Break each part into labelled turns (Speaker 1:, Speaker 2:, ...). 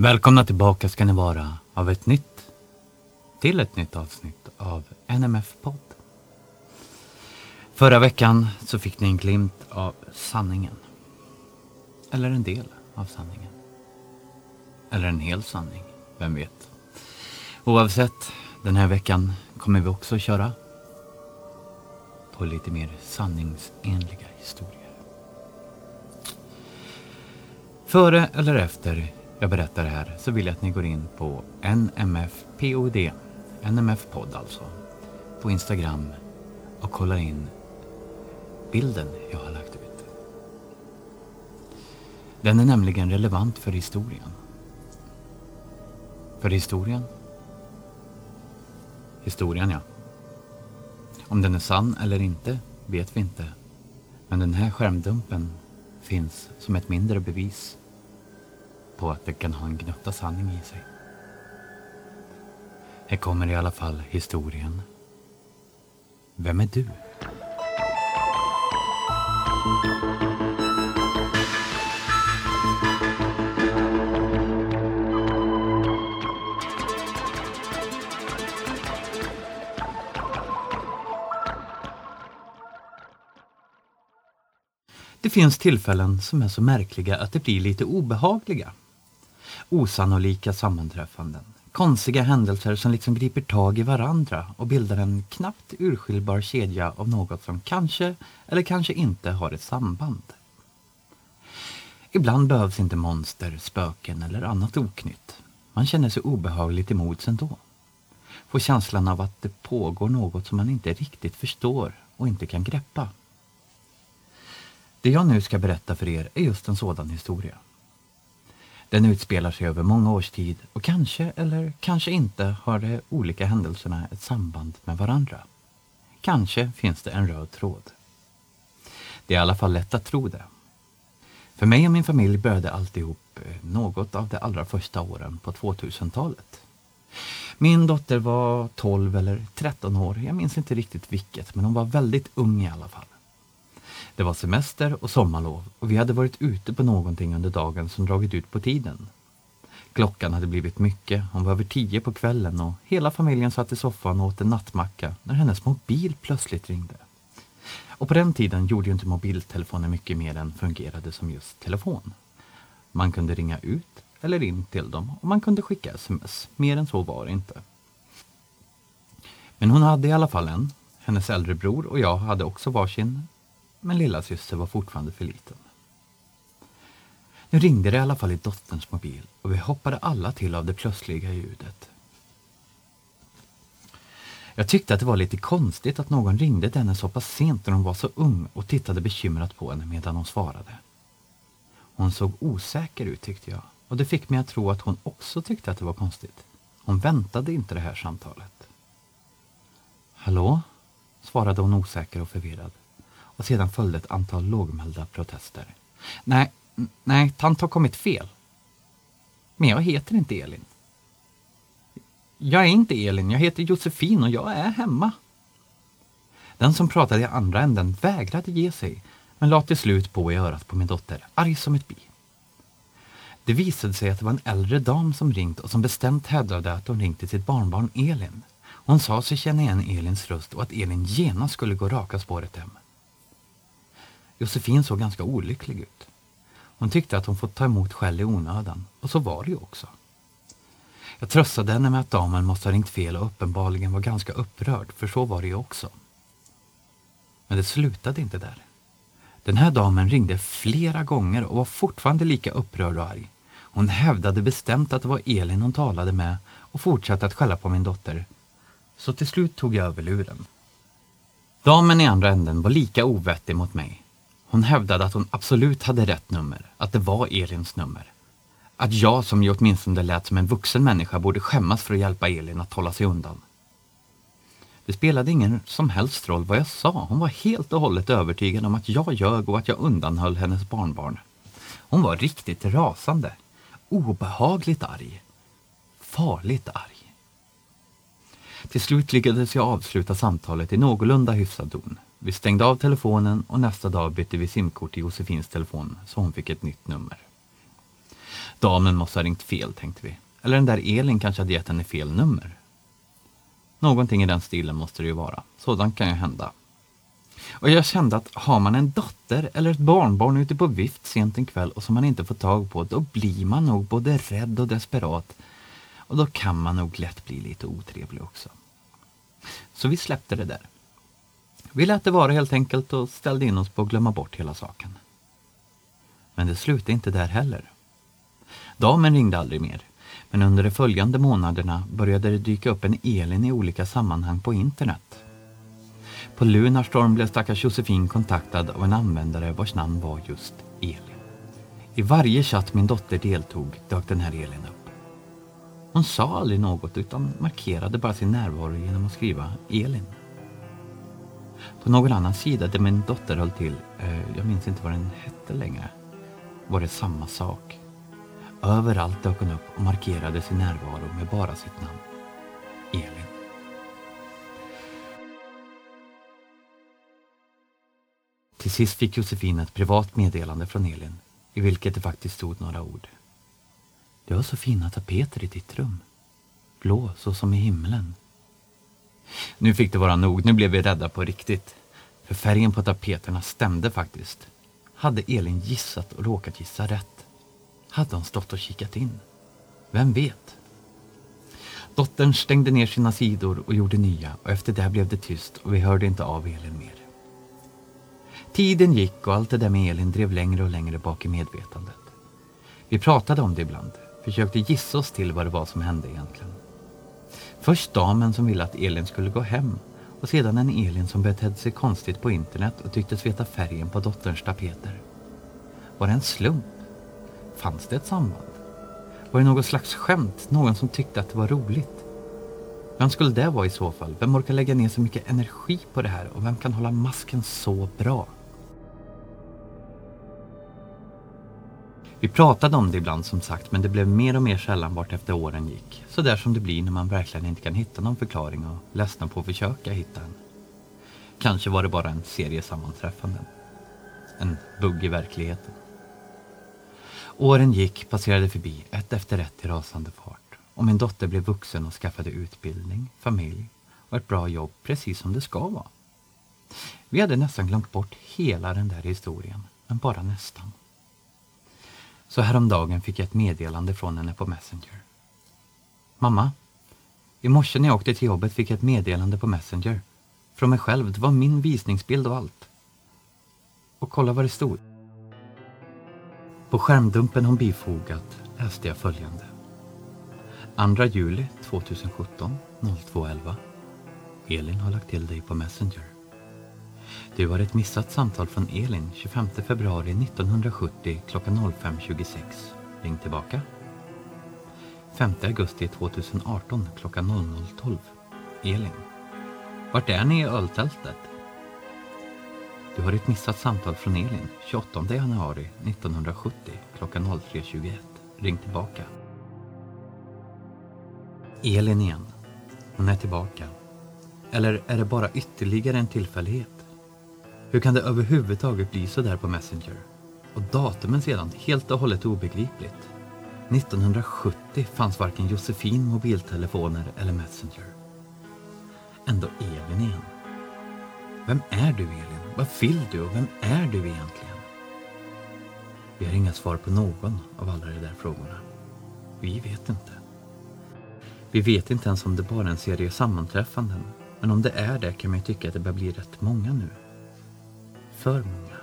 Speaker 1: Välkomna tillbaka ska ni vara av ett nytt till ett nytt avsnitt av NMF-podd. Förra veckan så fick ni en glimt av sanningen. Eller en del av sanningen. Eller en hel sanning, vem vet. Oavsett, den här veckan kommer vi också köra på lite mer sanningsenliga historier. Före eller efter jag berättar det här så vill jag att ni går in på NMFPOD, NMF-podd alltså, på Instagram och kollar in bilden jag har lagt ut. Den är nämligen relevant för historien. För historien? Historien, ja. Om den är sann eller inte vet vi inte. Men den här skärmdumpen finns som ett mindre bevis på att det kan ha en gnutta sanning i sig. Här kommer i alla fall historien. Vem är du? Det finns tillfällen som är så märkliga att det blir lite obehagliga. Osannolika sammanträffanden. Konstiga händelser som liksom griper tag i varandra och bildar en knappt urskiljbar kedja av något som kanske eller kanske inte har ett samband. Ibland behövs inte monster, spöken eller annat oknytt. Man känner sig obehagligt emot ändå. Får känslan av att det pågår något som man inte riktigt förstår och inte kan greppa. Det jag nu ska berätta för er är just en sådan historia. Den utspelar sig över många års tid och kanske eller kanske inte har de olika händelserna ett samband med varandra. Kanske finns det en röd tråd. Det är i alla fall lätt att tro det. För mig och min familj började alltihop eh, något av de allra första åren på 2000-talet. Min dotter var 12 eller 13 år, jag minns inte riktigt vilket, men hon var väldigt ung i alla fall. Det var semester och sommarlov och vi hade varit ute på någonting under dagen som dragit ut på tiden. Klockan hade blivit mycket, hon var över tio på kvällen och hela familjen satt i soffan och åt en nattmacka när hennes mobil plötsligt ringde. Och på den tiden gjorde ju inte mobiltelefoner mycket mer än fungerade som just telefon. Man kunde ringa ut eller in till dem och man kunde skicka sms. Mer än så var det inte. Men hon hade i alla fall en. Hennes äldre bror och jag hade också varsin men lilla syster var fortfarande för liten. Nu ringde det i alla fall i dotterns mobil och vi hoppade alla till av det plötsliga ljudet. Jag tyckte att det var lite konstigt att någon ringde till henne så pass sent när hon var så ung och tittade bekymrat på henne medan hon svarade. Hon såg osäker ut tyckte jag och det fick mig att tro att hon också tyckte att det var konstigt. Hon väntade inte det här samtalet. Hallå? svarade hon osäker och förvirrad och sedan följde ett antal lågmälda protester. Nej, nej, tant har kommit fel. Men jag heter inte Elin. Jag är inte Elin, jag heter Josefin och jag är hemma. Den som pratade i andra änden vägrade ge sig, men la till slut på i örat på min dotter, arg som ett bi. Det visade sig att det var en äldre dam som ringt och som bestämt hävdade att hon ringt till sitt barnbarn Elin. Hon sa sig känna igen Elins röst och att Elin genast skulle gå raka spåret hem. Josefin såg ganska olycklig ut. Hon tyckte att hon fått ta emot skäll i onödan och så var det ju också. Jag tröstade henne med att damen måste ha ringt fel och uppenbarligen var ganska upprörd, för så var det ju också. Men det slutade inte där. Den här damen ringde flera gånger och var fortfarande lika upprörd och arg. Hon hävdade bestämt att det var Elin hon talade med och fortsatte att skälla på min dotter. Så till slut tog jag över luren. Damen i andra änden var lika ovettig mot mig hon hävdade att hon absolut hade rätt nummer, att det var Elins nummer. Att jag, som ju åtminstone lät som en vuxen människa, borde skämmas för att hjälpa Elin att hålla sig undan. Det spelade ingen som helst roll vad jag sa. Hon var helt och hållet övertygad om att jag ljög och att jag undanhöll hennes barnbarn. Hon var riktigt rasande. Obehagligt arg. Farligt arg. Till slut lyckades jag avsluta samtalet i någorlunda hyfsad ton. Vi stängde av telefonen och nästa dag bytte vi simkort i Josefins telefon så hon fick ett nytt nummer. Damen måste ha ringt fel, tänkte vi. Eller den där Elin kanske hade gett henne fel nummer. Någonting i den stilen måste det ju vara. Sådant kan ju hända. Och jag kände att har man en dotter eller ett barnbarn ute på vift sent en kväll och som man inte får tag på, då blir man nog både rädd och desperat. Och då kan man nog lätt bli lite otrevlig också. Så vi släppte det där. Vi lät det vara helt enkelt och ställde in oss på att glömma bort hela saken. Men det slutade inte där heller. Damen ringde aldrig mer. Men under de följande månaderna började det dyka upp en Elin i olika sammanhang på internet. På Lunarstorm blev stackars Josefin kontaktad av en användare vars namn var just Elin. I varje chatt min dotter deltog dök den här Elin upp. Hon sa aldrig något utan markerade bara sin närvaro genom att skriva Elin. På någon annan sida där min dotter höll till, eh, jag minns inte vad den hette längre, var det samma sak. Överallt dök hon upp och markerade sin närvaro med bara sitt namn. Elin. Till sist fick Josefin ett privat meddelande från Elin i vilket det faktiskt stod några ord. Du har så fina tapeter i ditt rum. Blå så som i himlen. Nu fick det vara nog, nu blev vi rädda på riktigt. För färgen på tapeterna stämde faktiskt. Hade Elin gissat och råkat gissa rätt? Hade hon stått och kikat in? Vem vet? Dottern stängde ner sina sidor och gjorde nya och efter det blev det tyst och vi hörde inte av Elin mer. Tiden gick och allt det där med Elin drev längre och längre bak i medvetandet. Vi pratade om det ibland, försökte gissa oss till vad det var som hände egentligen. Först damen som ville att Elin skulle gå hem och sedan en Elin som betedde sig konstigt på internet och tycktes veta färgen på dotterns tapeter. Var det en slump? Fanns det ett samband? Var det något slags skämt? Någon som tyckte att det var roligt? Vem skulle det vara i så fall? Vem orkar lägga ner så mycket energi på det här och vem kan hålla masken så bra? Vi pratade om det ibland som sagt men det blev mer och mer sällan vart efter åren gick. Så där som det blir när man verkligen inte kan hitta någon förklaring och ledsna på att försöka hitta en. Kanske var det bara en serie sammanträffanden. En bugg i verkligheten. Åren gick, passerade förbi, ett efter ett i rasande fart. Och min dotter blev vuxen och skaffade utbildning, familj och ett bra jobb precis som det ska vara. Vi hade nästan glömt bort hela den där historien, men bara nästan. Så häromdagen fick jag ett meddelande från henne på Messenger. Mamma, i morse när jag åkte till jobbet fick jag ett meddelande på Messenger. Från mig själv, det var min visningsbild och allt. Och kolla vad det stod. På skärmdumpen hon bifogat läste jag följande. 2 juli 2017 02.11 Elin har lagt till dig på Messenger. Du har ett missat samtal från Elin 25 februari 1970 klockan 05.26. Ring tillbaka. 5 augusti 2018 klockan 00.12. Elin. Vart är ni i öltältet? Du har ett missat samtal från Elin 28 januari 1970 klockan 03.21. Ring tillbaka. Elin igen. Hon är tillbaka. Eller är det bara ytterligare en tillfällighet? Hur kan det överhuvudtaget bli så där på Messenger? Och datumen sedan helt och hållet obegripligt. 1970 fanns varken Josefin mobiltelefoner eller Messenger. Ändå Elin igen. Vem är du Elin? Vad vill du och vem är du egentligen? Vi har inga svar på någon av alla de där frågorna. Vi vet inte. Vi vet inte ens om det bara är en serie sammanträffanden. Men om det är det kan man ju tycka att det börjar bli rätt många nu. För många.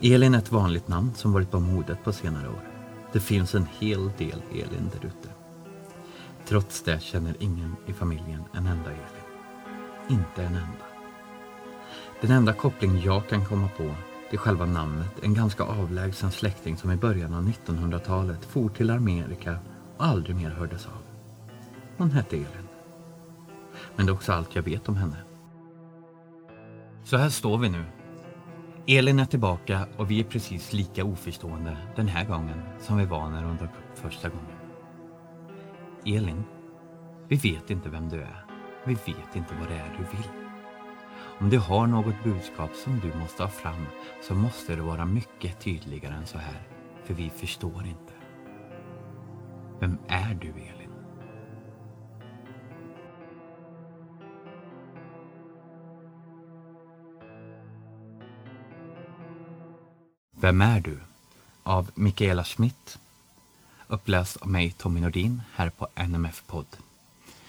Speaker 1: Elin är ett vanligt namn som varit på modet på senare år. Det finns en hel del Elin där ute. Trots det känner ingen i familjen en enda Elin. Inte en enda. Den enda koppling jag kan komma på till själva namnet en ganska avlägsen släkting som i början av 1900-talet for till Amerika och aldrig mer hördes av. Hon hette Elin. Men det är också allt jag vet om henne. Så här står vi nu. Elin är tillbaka och vi är precis lika oförstående den här gången som vi var när hon dök upp första gången. Elin, vi vet inte vem du är. Vi vet inte vad det är du vill. Om du har något budskap som du måste ha fram så måste det vara mycket tydligare än så här. För vi förstår inte. Vem är du, Elin? Vem är du? Av Mikaela Schmidt. Uppläst av mig, Tommy Nordin, här på NMF-podd.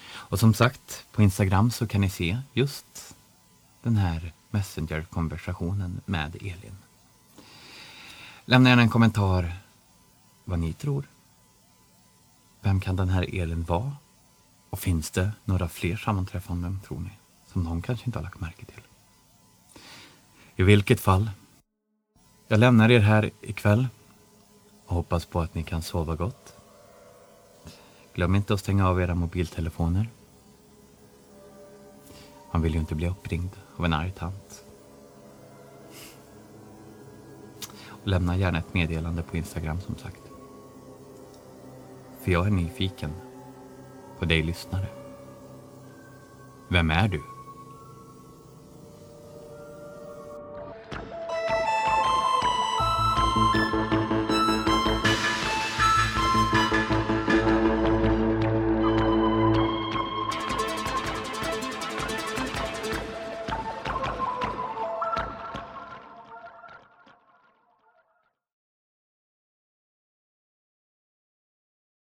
Speaker 1: Och som sagt, på Instagram så kan ni se just den här Messenger-konversationen med Elin. Lämna gärna en kommentar vad ni tror. Vem kan den här Elin vara? Och finns det några fler sammanträffanden, tror ni, som någon kanske inte har lagt märke till? I vilket fall, jag lämnar er här ikväll och hoppas på att ni kan sova gott. Glöm inte att stänga av era mobiltelefoner. Man vill ju inte bli uppringd av en arg tant. Och lämna gärna ett meddelande på Instagram som sagt. För jag är nyfiken på dig lyssnare. Vem är du?